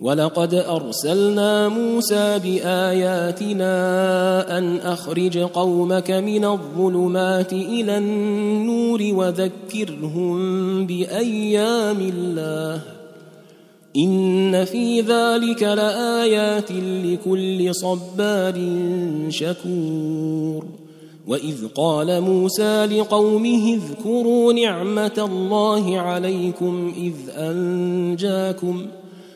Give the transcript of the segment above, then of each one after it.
ولقد أرسلنا موسى بآياتنا أن أخرج قومك من الظلمات إلى النور وذكرهم بأيام الله. إن في ذلك لآيات لكل صبار شكور. وإذ قال موسى لقومه اذكروا نعمة الله عليكم إذ أنجاكم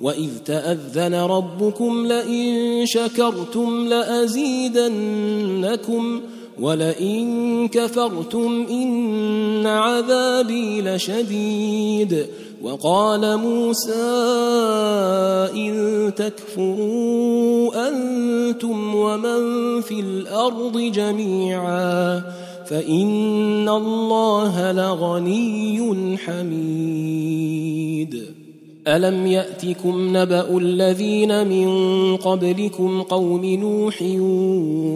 واذ تاذن ربكم لئن شكرتم لازيدنكم ولئن كفرتم ان عذابي لشديد وقال موسى ان تكفروا أنتم ومن في الأرض جميعا فان الله لغني حميد الم ياتكم نبا الذين من قبلكم قوم نوح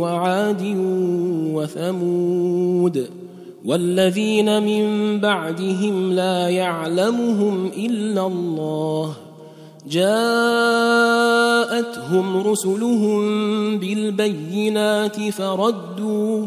وعاد وثمود والذين من بعدهم لا يعلمهم الا الله جاءتهم رسلهم بالبينات فردوا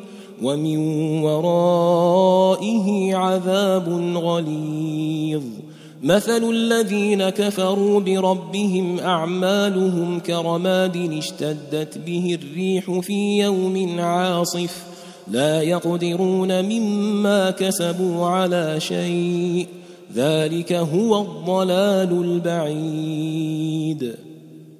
ومن ورائه عذاب غليظ. مثل الذين كفروا بربهم أعمالهم كرماد اشتدت به الريح في يوم عاصف. لا يقدرون مما كسبوا على شيء. ذلك هو الضلال البعيد.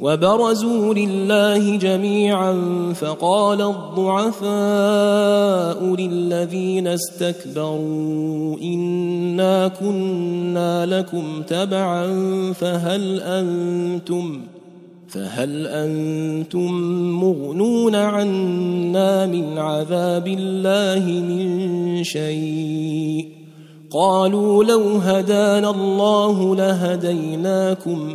وبرزوا لله جميعا فقال الضعفاء للذين استكبروا إنا كنا لكم تبعا فهل أنتم فهل أنتم مغنون عنا من عذاب الله من شيء؟ قالوا لو هدانا الله لهديناكم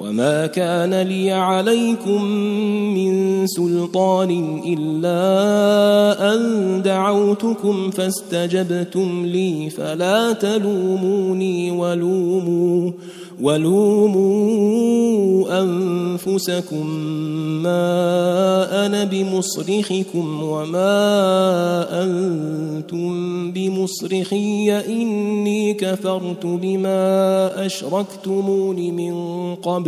وما كان لي عليكم من سلطان الا ان دعوتكم فاستجبتم لي فلا تلوموني ولوموا ولوموا انفسكم ما أنا بمصرخكم وما أنتم بمصرخي اني كفرت بما اشركتمون من قبل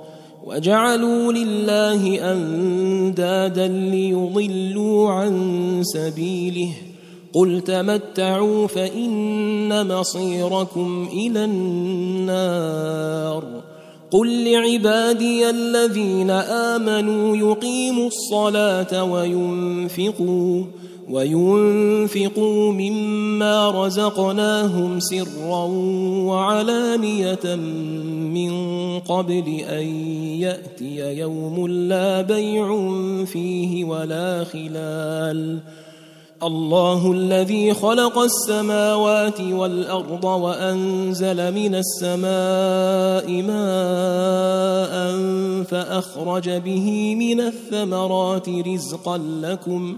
وجعلوا لله أندادا ليضلوا عن سبيله. قل تمتعوا فإن مصيركم إلى النار. قل لعبادي الذين آمنوا يقيموا الصلاة وينفقوا. وينفقوا مما رزقناهم سرا وعلانية من قبل أن يأتي يوم لا بيع فيه ولا خلال. الله الذي خلق السماوات والأرض وأنزل من السماء ماء فأخرج به من الثمرات رزقا لكم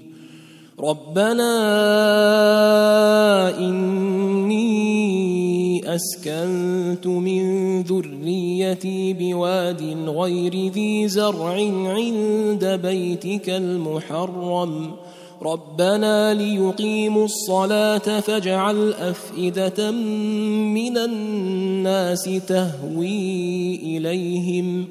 ربنا إني أسكنت من ذريتي بواد غير ذي زرع عند بيتك المحرم. ربنا ليقيموا الصلاة فاجعل أفئدة من الناس تهوي إليهم.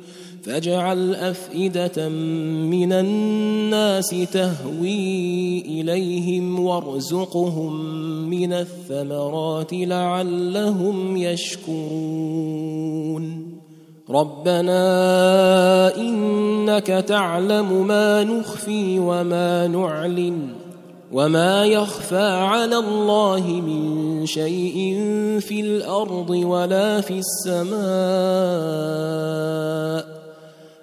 فاجعل أفئدة من الناس تهوي إليهم وارزقهم من الثمرات لعلهم يشكرون. ربنا إنك تعلم ما نخفي وما نعلن وما يخفى على الله من شيء في الأرض ولا في السماء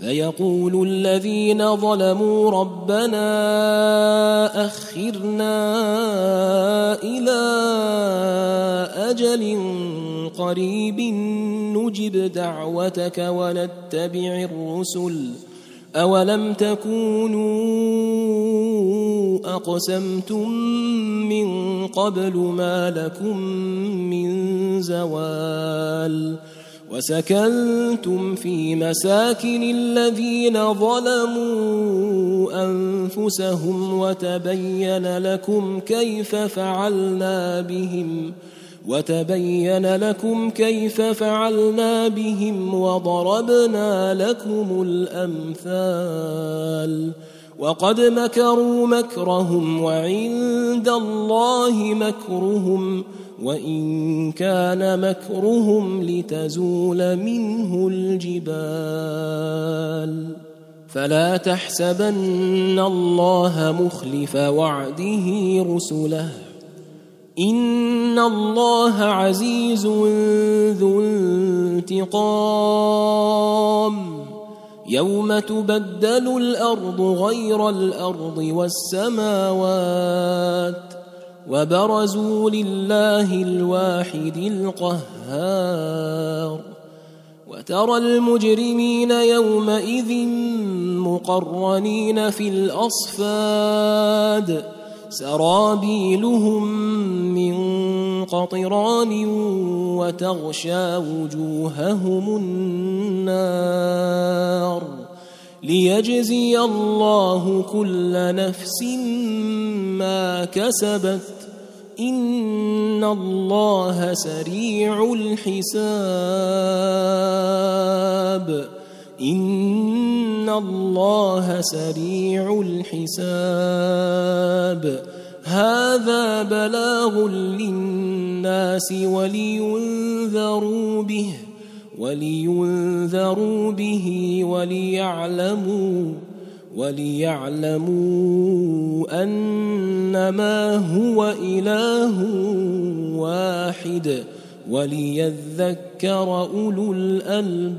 فيقول الذين ظلموا ربنا أخرنا إلى أجل قريب نجب دعوتك ونتبع الرسل أولم تكونوا أقسمتم من قبل ما لكم من زوال وسكنتم في مساكن الذين ظلموا أنفسهم وتبين لكم كيف فعلنا بهم وتبين لكم كيف فعلنا بهم وضربنا لكم الأمثال. وقد مكروا مكرهم وعند الله مكرهم. وإن كان مكرهم لتزول منه الجبال فلا تحسبن الله مخلف وعده رسله إن الله عزيز ذو انتقام يوم تبدل الأرض غير الأرض والسماوات وبرزوا لله الواحد القهار. وترى المجرمين يومئذ مقرنين في الأصفاد. سرابيلهم من قطران وتغشى وجوههم النار. ليجزي الله كل نفس ما كسبت. إن الله سريع الحساب. إن الله سريع الحساب. هذا بلاغ للناس ولينذروا به. ولينذروا به وليعلموا وليعلموا أنما هو إله واحد وليذكر أولو الألباب